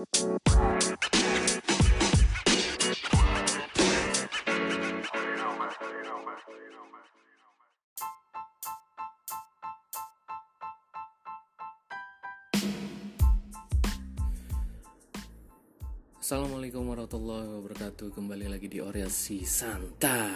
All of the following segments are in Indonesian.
Assalamualaikum warahmatullahi wabarakatuh Kembali lagi di Oriasi Santai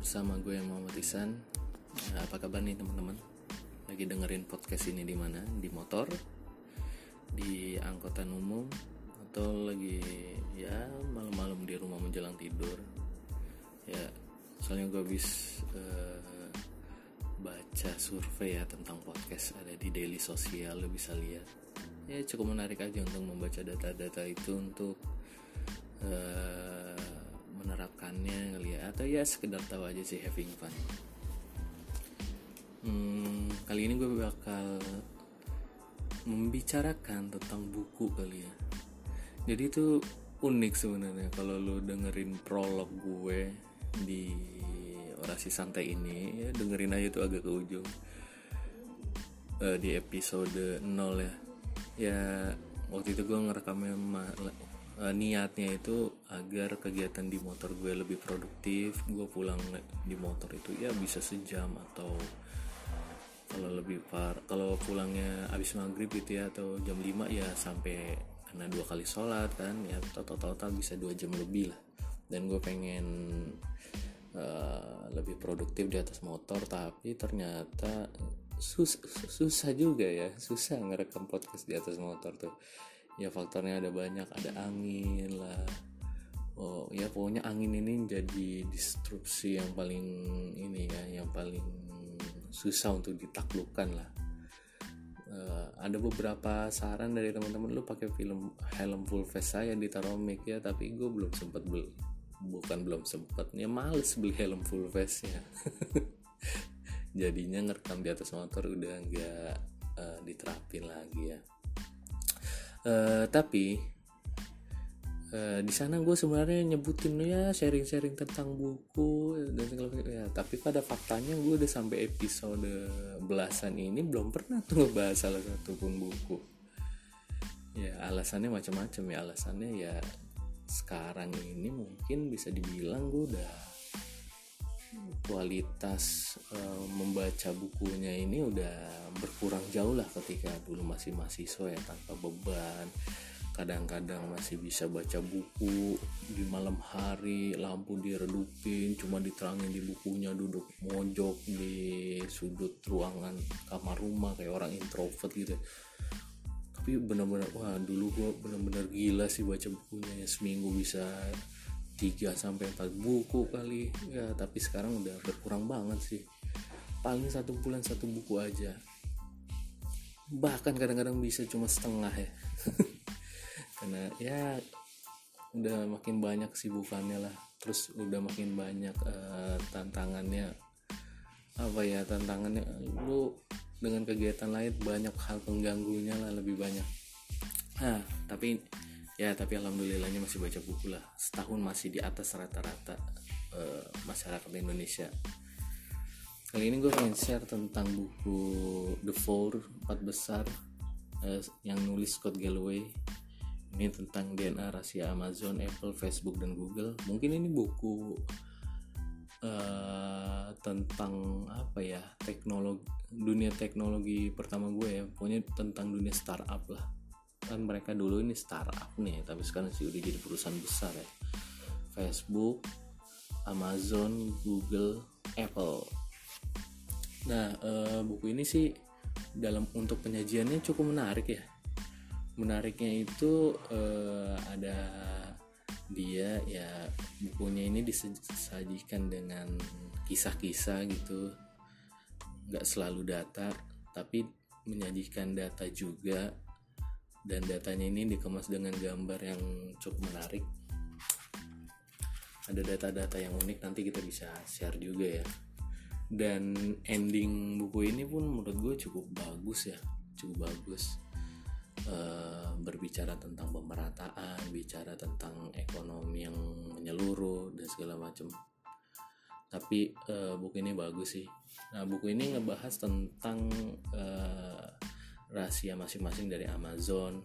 Bersama gue Muhammad Isan nah, Apa kabar nih teman-teman? Lagi dengerin podcast ini di mana? Di motor? Di angkutan umum? Atau lagi ya malam-malam di rumah menjelang tidur? Ya soalnya gue habis uh, baca survei ya tentang podcast ada di Daily Sosial lo bisa lihat ya cukup menarik aja untuk membaca data-data itu untuk uh, menerapkannya kali ya atau ya sekedar tahu aja sih having fun hmm, kali ini gue bakal membicarakan tentang buku kali ya. Jadi itu unik sebenarnya kalau lo dengerin prolog gue di orasi santai ini ya dengerin aja tuh agak ke ujung. Uh, di episode 0 ya. Ya waktu itu gue ngerekamnya uh, niatnya itu agar kegiatan di motor gue lebih produktif. Gue pulang di motor itu ya bisa sejam atau kalau lebih par kalau pulangnya habis maghrib gitu ya atau jam 5 ya sampai kena dua kali sholat kan ya total total bisa dua jam lebih lah. Dan gue pengen uh, lebih produktif di atas motor tapi ternyata sus susah juga ya susah ngerekam podcast di atas motor tuh. Ya faktornya ada banyak ada angin lah. Oh ya pokoknya angin ini jadi disrupsi yang paling ini ya yang paling susah untuk ditaklukkan lah. Uh, ada beberapa saran dari teman-teman lu pakai film helm full face saya ditaruh mic ya tapi gue belum sempet beli bukan belum sempet ya males beli helm full face ya. Jadinya ngerekam di atas motor udah nggak uh, diterapin lagi ya. Uh, tapi uh, di sana gue sebenarnya nyebutin ya sharing-sharing tentang buku dan segala ya tapi pada faktanya gue udah sampai episode belasan ini belum pernah tuh ngebahas salah satu pun buku. Ya alasannya macam-macam ya. Alasannya ya sekarang ini mungkin bisa dibilang gue udah kualitas uh, membaca bukunya ini udah berkurang jauh lah ketika dulu masih mahasiswa ya tanpa beban kadang-kadang masih bisa baca buku di malam hari lampu diredupin cuma diterangin di bukunya duduk mojok di sudut ruangan kamar rumah kayak orang introvert gitu. Tapi benar-benar wah dulu gue benar-benar gila sih baca bukunya. Ya seminggu bisa 3 sampai 4 buku kali. Ya tapi sekarang udah berkurang banget sih. Paling satu bulan satu buku aja. Bahkan kadang-kadang bisa cuma setengah ya karena ya udah makin banyak sibukannya lah. Terus udah makin banyak uh, tantangannya apa ya tantangannya lu dengan kegiatan lain banyak hal pengganggunya lah lebih banyak. Nah tapi ya tapi alhamdulillahnya masih baca buku lah. Setahun masih di atas rata-rata uh, masyarakat Indonesia. Kali ini gue pengen share tentang buku The Four empat besar uh, yang nulis Scott Galloway ini tentang DNA rahasia Amazon, Apple, Facebook dan Google. Mungkin ini buku uh, tentang apa ya teknologi dunia teknologi pertama gue ya. Pokoknya tentang dunia startup lah. Kan mereka dulu ini startup nih tapi sekarang sih udah jadi perusahaan besar ya. Facebook Amazon Google Apple. Nah e, buku ini sih dalam untuk penyajiannya cukup menarik ya menariknya itu e, ada dia ya bukunya ini disajikan dengan kisah-kisah gitu. Nggak selalu data tapi menyajikan data juga. Dan datanya ini dikemas dengan gambar yang cukup menarik. Ada data-data yang unik nanti kita bisa share juga ya. Dan ending buku ini pun menurut gue cukup bagus ya cukup bagus e, berbicara tentang pemerataan bicara tentang ekonomi yang menyeluruh dan segala macam. Tapi e, buku ini bagus sih. Nah buku ini ngebahas tentang e, rahasia masing-masing dari Amazon,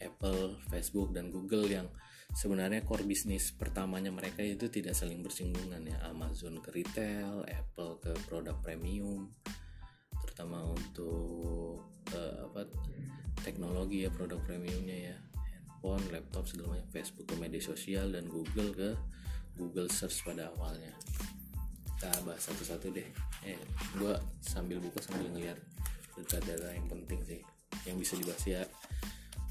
Apple, Facebook dan Google yang sebenarnya core bisnis pertamanya mereka itu tidak saling bersinggungan ya. Amazon ke retail, Apple ke produk premium terutama untuk uh, apa teknologi ya produk premiumnya ya. Handphone, laptop segala macam. Facebook ke media sosial dan Google ke Google Search pada awalnya. Kita bahas satu-satu deh. Eh gue sambil buka sambil ngeliat data-data yang penting sih yang bisa dibahas ya.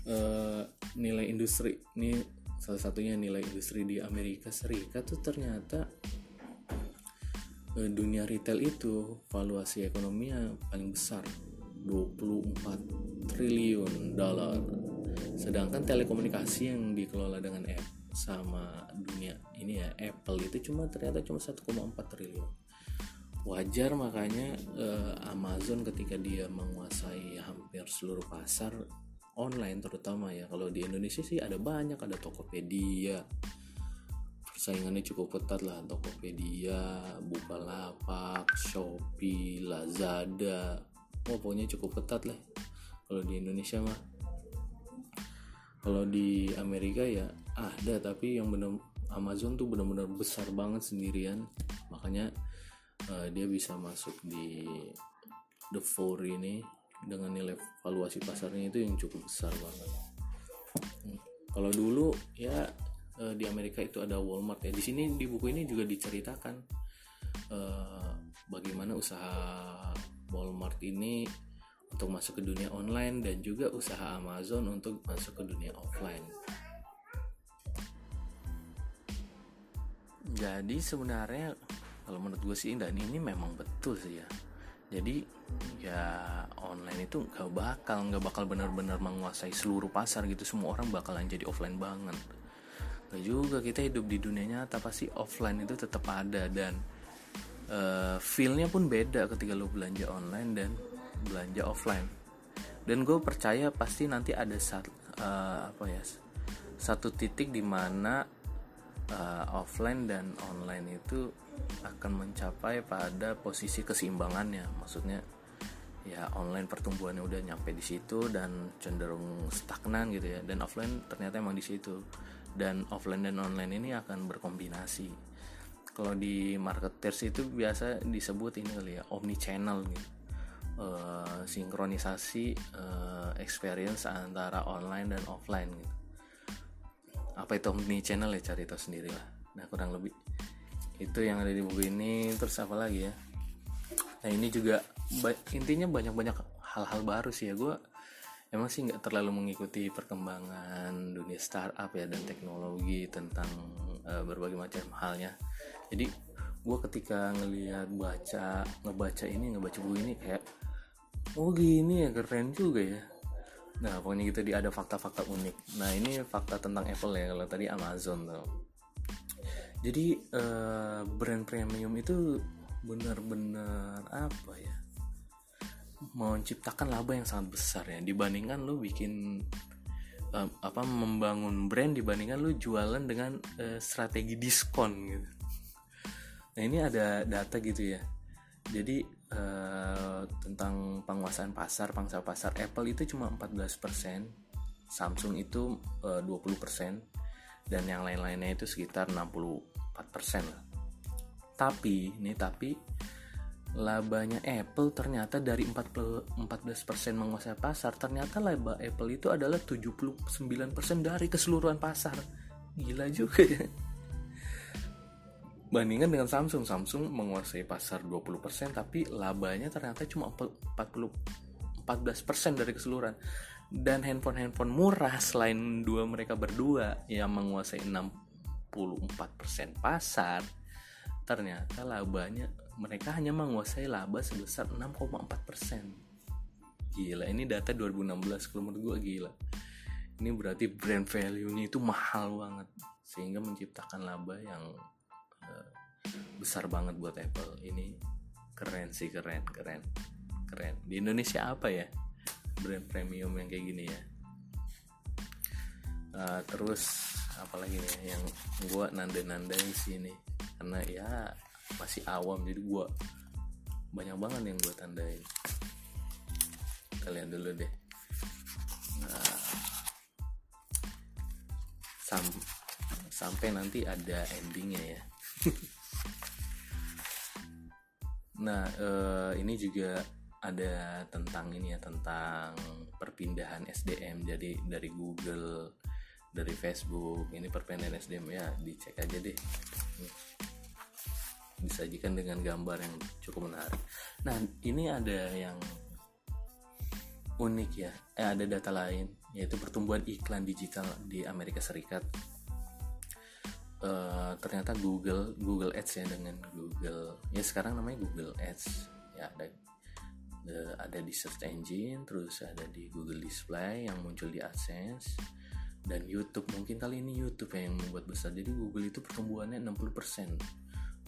Uh, nilai industri. Ini salah satunya nilai industri di Amerika Serikat tuh ternyata dunia retail itu valuasi ekonominya paling besar 24 triliun dolar. Sedangkan telekomunikasi yang dikelola dengan app sama dunia ini ya Apple itu cuma ternyata cuma 1,4 triliun. Wajar makanya uh, Amazon ketika dia menguasai hampir seluruh pasar online terutama ya. Kalau di Indonesia sih ada banyak ada Tokopedia persaingannya cukup ketat lah Tokopedia Bukalapak Shopee Lazada. Oh, pokoknya cukup ketat lah. Kalau di Indonesia mah. Kalau di Amerika ya ada tapi yang benar Amazon tuh benar-benar besar banget sendirian. Makanya uh, dia bisa masuk di the four ini dengan nilai valuasi pasarnya itu yang cukup besar banget. Hmm. kalau dulu ya uh, di Amerika itu ada Walmart ya. Di sini di buku ini juga diceritakan uh, bagaimana usaha Walmart ini untuk masuk ke dunia online dan juga usaha Amazon untuk masuk ke dunia offline. Jadi sebenarnya kalau menurut gue sih dan ini memang betul sih ya. Jadi ya online itu gak bakal nggak bakal benar-benar menguasai seluruh pasar gitu. Semua orang bakalan jadi offline banget gak juga kita hidup di dunia nyata pasti offline itu tetap ada dan uh, feelnya pun beda ketika lo belanja online dan belanja offline. Dan gue percaya pasti nanti ada saat uh, apa ya satu titik di mana uh, offline dan online itu akan mencapai pada posisi keseimbangannya. Maksudnya ya online pertumbuhannya udah nyampe di situ dan cenderung stagnan gitu ya. Dan offline ternyata emang di situ dan offline dan online ini akan berkombinasi. Kalau di marketers itu biasa disebut ini kali ya omni channel gitu. Uh, sinkronisasi uh, experience antara online dan offline gitu. Apa itu omni channel ya? Cari tahu sendiri lah. Nah kurang lebih itu yang ada di buku ini. Terus apa lagi ya? Nah ini juga intinya banyak-banyak hal-hal baru sih ya. Gue emang sih nggak terlalu mengikuti perkembangan dunia startup ya dan teknologi tentang uh, berbagai macam halnya. Jadi gue ketika ngelihat baca ngebaca ini ngebaca buku ini kayak oh gini ya keren juga ya. Nah pokoknya gitu di ada fakta-fakta unik. Nah ini fakta tentang Apple ya kalau tadi Amazon tuh. Jadi uh, brand premium itu benar-benar apa ya menciptakan laba yang sangat besar ya. Dibandingkan lu bikin uh, apa membangun brand dibandingkan lu jualan dengan uh, strategi diskon gitu. Nah ini ada data gitu ya. Jadi uh, tentang penguasaan pasar pangsa pasar Apple itu cuma 14% Samsung itu uh, 20% dan yang lain-lainnya itu sekitar 64% lah. Tapi, ini tapi labanya Apple ternyata dari 14% menguasai pasar, ternyata laba Apple itu adalah 79% dari keseluruhan pasar. Gila juga ya. Bandingkan dengan Samsung, Samsung menguasai pasar 20% tapi labanya ternyata cuma 40 14% dari keseluruhan dan handphone-handphone murah selain dua mereka berdua yang menguasai 64% pasar ternyata labanya mereka hanya menguasai laba sebesar 6,4% gila ini data 2016 kalau menurut gue gila. Ini berarti brand value-nya itu mahal banget sehingga menciptakan laba yang uh, besar banget buat Apple. Ini keren sih keren keren keren. Di Indonesia apa ya brand premium yang kayak gini ya? Uh, terus apalagi nih yang gue nanda-nandain sini karena ya masih awam. Jadi gue banyak banget yang gue tandain. Kalian dulu deh. Nah, sam sampai nanti ada endingnya ya. Nah uh, ini juga ada tentang ini ya tentang perpindahan SDM jadi dari Google dari Facebook ini perpindahan SDM ya dicek aja deh disajikan dengan gambar yang cukup menarik. Nah ini ada yang unik ya. Eh ada data lain yaitu pertumbuhan iklan digital di Amerika Serikat. Uh, ternyata Google Google Ads ya dengan Google ya sekarang namanya Google Ads. Ya ada uh, ada di search engine terus ada di Google Display yang muncul di AdSense dan YouTube. Mungkin kali ini YouTube ya yang membuat besar. Jadi Google itu pertumbuhannya 60%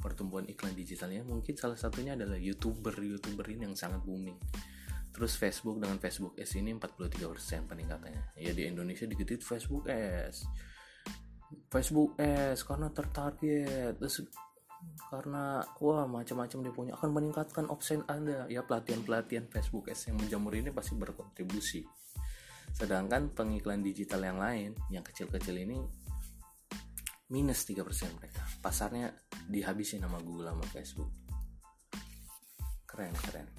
pertumbuhan iklan digitalnya mungkin salah satunya adalah youtuber youtuber ini yang sangat booming. Terus Facebook dengan Facebook S ini 43% peningkatannya. Ya di Indonesia dikit Facebook S. Facebook S karena tertarget. Terus karena wah macam-macam dia punya. Akan meningkatkan opsi anda. Ya pelatihan-pelatihan Facebook S yang menjamur ini pasti berkontribusi. Sedangkan pengiklan digital yang lain yang kecil-kecil ini minus 3% mereka. Pasarnya dihabisi nama Google sama Facebook. Keren keren.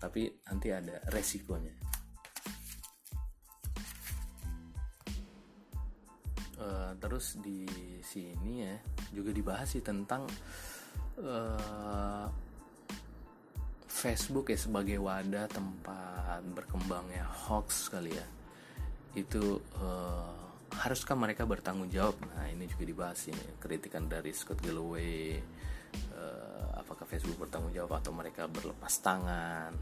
Tapi nanti ada resikonya. Uh, terus di sini ya juga dibahas sih tentang uh, Facebook ya sebagai wadah tempat berkembangnya hoax kali ya. Itu uh, haruskah mereka bertanggung jawab? Nah ini juga dibahas ini kritikan dari Scott Galloway uh, apakah Facebook bertanggung jawab atau mereka berlepas tangan.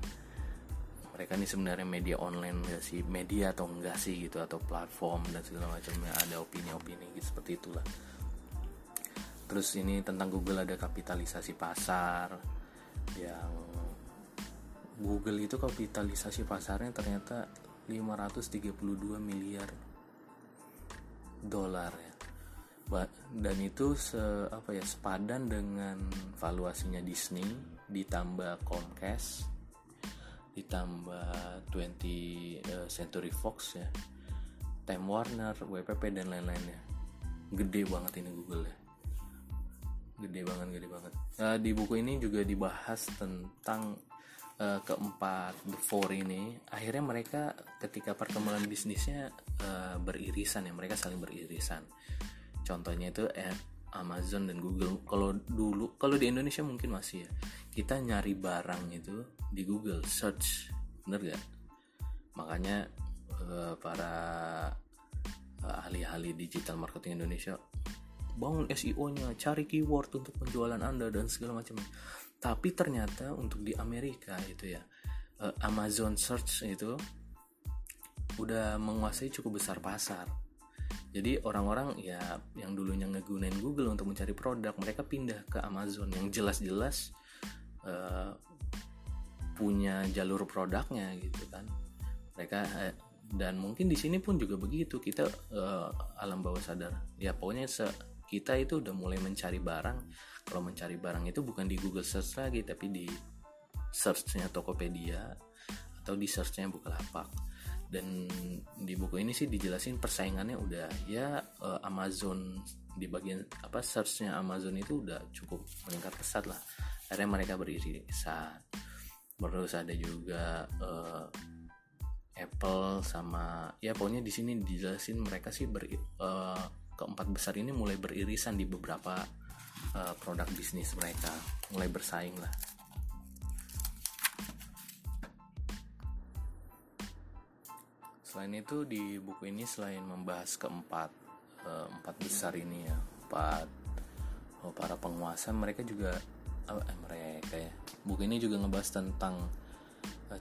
Mereka ini sebenarnya media online ya sih media atau enggak sih gitu atau platform dan segala macamnya ada opini-opini gitu seperti itulah. Terus ini tentang Google ada kapitalisasi pasar yang Google itu kapitalisasi pasarnya ternyata 532 miliar dolar ya. Dan itu se apa ya sepadan dengan valuasinya Disney ditambah Comcast ditambah 20 uh, eh, Century Fox ya Time Warner WPP dan lain-lainnya gede banget ini Google ya. Gede banget gede banget. Uh, di buku ini juga dibahas tentang uh, keempat the four ini akhirnya mereka ketika perkembangan bisnisnya uh, beririsan ya mereka saling beririsan. Contohnya itu eh, Amazon dan Google. Kalau dulu kalau di Indonesia mungkin masih ya. Kita nyari barang itu di Google search. Bener gak makanya uh, para uh, ahli-ahli digital marketing Indonesia bangun SEO-nya, cari keyword untuk penjualan Anda dan segala macam. Tapi ternyata untuk di Amerika itu ya eh, Amazon Search itu udah menguasai cukup besar pasar. Jadi orang-orang ya yang dulunya ngegunain Google untuk mencari produk, mereka pindah ke Amazon yang jelas-jelas uh, punya jalur produknya gitu kan. Mereka uh, dan mungkin di sini pun juga begitu kita uh, alam bawah sadar. Ya pokoknya kita itu udah mulai mencari barang kalau mencari barang itu bukan di Google Search lagi tapi di searchnya Tokopedia atau di searchnya Bukalapak. Dan di buku ini sih dijelasin persaingannya udah ya uh, Amazon di bagian apa searchnya Amazon itu udah cukup meningkat pesat lah. Akhirnya mereka beririsan terus ada juga uh, Apple sama ya pokoknya di sini dijelasin mereka sih ber, uh, keempat besar ini mulai beririsan di beberapa uh, produk bisnis mereka. Mulai bersaing lah. Selain itu di buku ini selain membahas keempat uh, empat besar ini ya empat oh, para penguasa mereka juga eh, mereka ya. Buku ini juga ngebahas tentang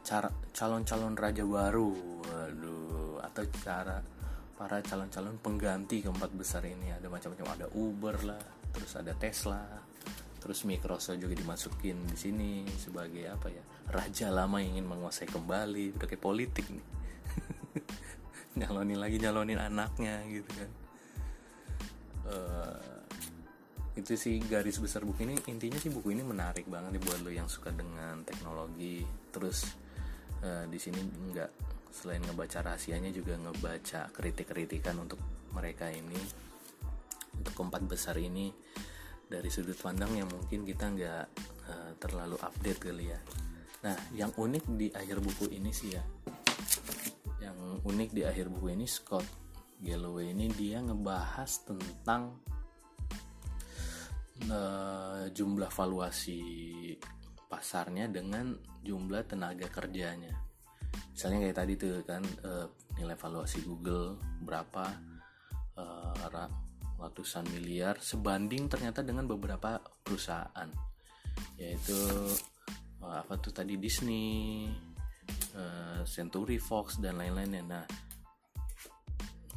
cara calon-calon raja baru. Waduh atau cara para calon-calon pengganti keempat besar ini. Ada macam-macam ada Uber lah terus ada Tesla terus Microsoft juga dimasukin di sini sebagai apa ya raja lama yang ingin menguasai kembali udah kayak politik nih. Nyalonin lagi nyalonin anaknya gitu kan. Uh, itu sih garis besar buku ini. Intinya sih buku ini menarik banget nih buat lo yang suka dengan teknologi. Terus uh, di sini enggak selain ngebaca rahasianya juga ngebaca kritik-kritikan untuk mereka ini untuk keempat besar ini dari sudut pandang yang mungkin kita nggak uh, terlalu update kali ya. Nah yang unik di akhir buku ini sih ya yang unik di akhir buku ini Scott Galloway ini dia ngebahas tentang uh, jumlah valuasi pasarnya dengan jumlah tenaga kerjanya. Misalnya kayak tadi tuh kan uh, nilai valuasi Google berapa uh, ratusan miliar sebanding ternyata dengan beberapa perusahaan yaitu uh, apa tuh tadi Disney, uh, Century Fox dan lain-lainnya. Nah,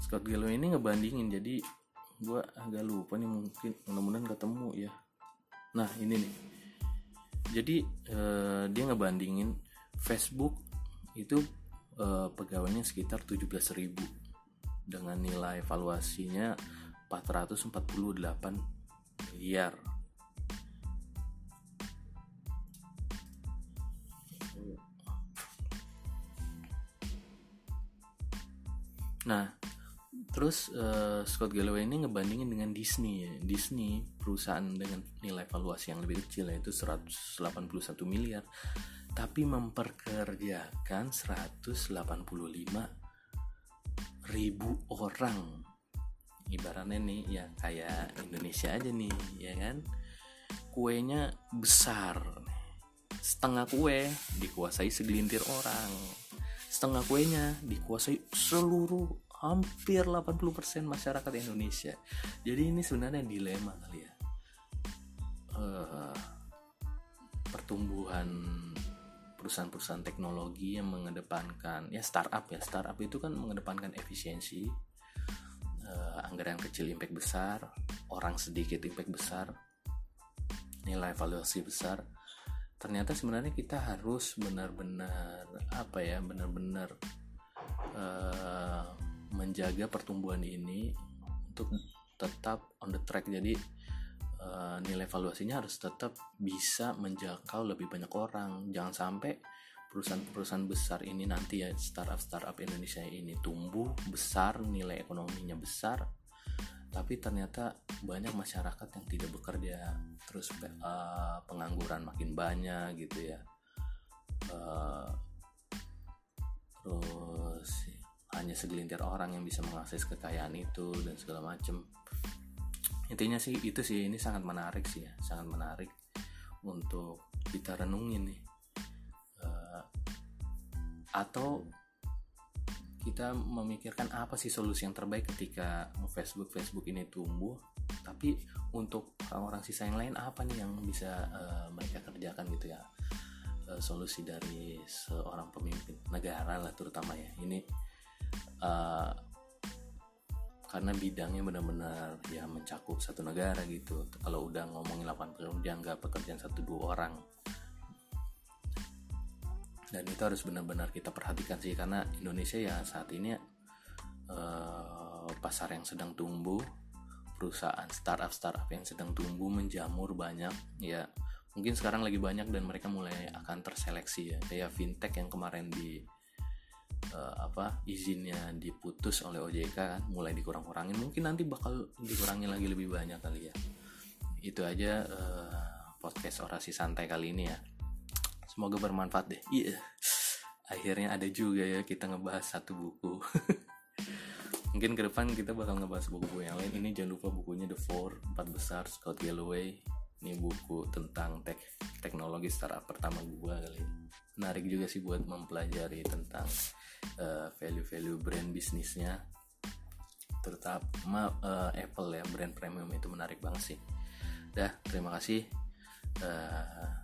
Scott Galloway ini ngebandingin jadi gue agak lupa nih mungkin mudah-mudahan ketemu ya. Nah ini nih, jadi uh, dia ngebandingin Facebook itu uh, pegawainya sekitar 17.000 dengan nilai valuasinya 448 miliar. Nah, terus uh, Scott Galloway ini ngebandingin dengan Disney ya. Disney perusahaan dengan nilai valuasi yang lebih kecil yaitu 181 miliar tapi memperkerjakan 185 ribu orang ibaratnya nih ya kayak Indonesia aja nih ya kan? Kuenya besar. Setengah kue dikuasai segelintir orang. Setengah kuenya dikuasai seluruh hampir 80% masyarakat Indonesia. Jadi ini sebenarnya dilema kali ya. Uh, pertumbuhan perusahaan-perusahaan teknologi yang mengedepankan ya startup ya startup itu kan mengedepankan efisiensi uh, anggaran kecil impact besar orang sedikit impact besar nilai valuasi besar. Ternyata sebenarnya kita harus benar-benar apa ya benar-benar uh, menjaga pertumbuhan ini untuk tetap on the track. Jadi uh, nilai valuasinya harus tetap bisa menjangkau lebih banyak orang. Jangan sampai perusahaan-perusahaan besar ini nanti ya startup-startup Indonesia ini tumbuh besar nilai ekonominya besar tapi ternyata banyak masyarakat yang tidak bekerja. Terus uh, pengangguran makin banyak gitu ya. Uh, terus hanya segelintir orang yang bisa mengakses kekayaan itu dan segala macam intinya sih itu sih ini sangat menarik sih ya sangat menarik untuk kita renungin nih atau kita memikirkan apa sih solusi yang terbaik ketika Facebook Facebook ini tumbuh? Tapi untuk orang-orang sisa yang lain apa nih yang bisa uh, mereka kerjakan gitu ya? Uh, solusi dari seorang pemimpin negara lah terutama ya. Ini uh, karena bidangnya benar-benar ya mencakup satu negara gitu. Kalau udah ngomongin 8 pekerjaan nggak pekerjaan satu dua orang dan itu harus benar-benar kita perhatikan sih karena Indonesia ya saat ini uh, pasar yang sedang tumbuh perusahaan startup startup yang sedang tumbuh menjamur banyak ya. Mungkin sekarang lagi banyak dan mereka mulai akan terseleksi ya. Kayak fintech yang kemarin di uh, apa izinnya diputus oleh OJK kan mulai dikurang-kurangin. Mungkin nanti bakal dikurangi lagi lebih banyak kali ya. Itu aja uh, podcast orasi santai kali ini ya semoga bermanfaat deh. Iya. Yeah. akhirnya ada juga ya kita ngebahas satu buku. Mungkin ke depan kita bakal ngebahas buku-buku yang lain. Ini jangan lupa bukunya The Four empat besar Scott Galloway. Ini buku tentang tek teknologi startup pertama gue kali. Menarik juga sih buat mempelajari tentang uh, value-value brand bisnisnya. Terutama uh, Apple ya brand premium itu menarik banget sih. Dah terima kasih. Uh,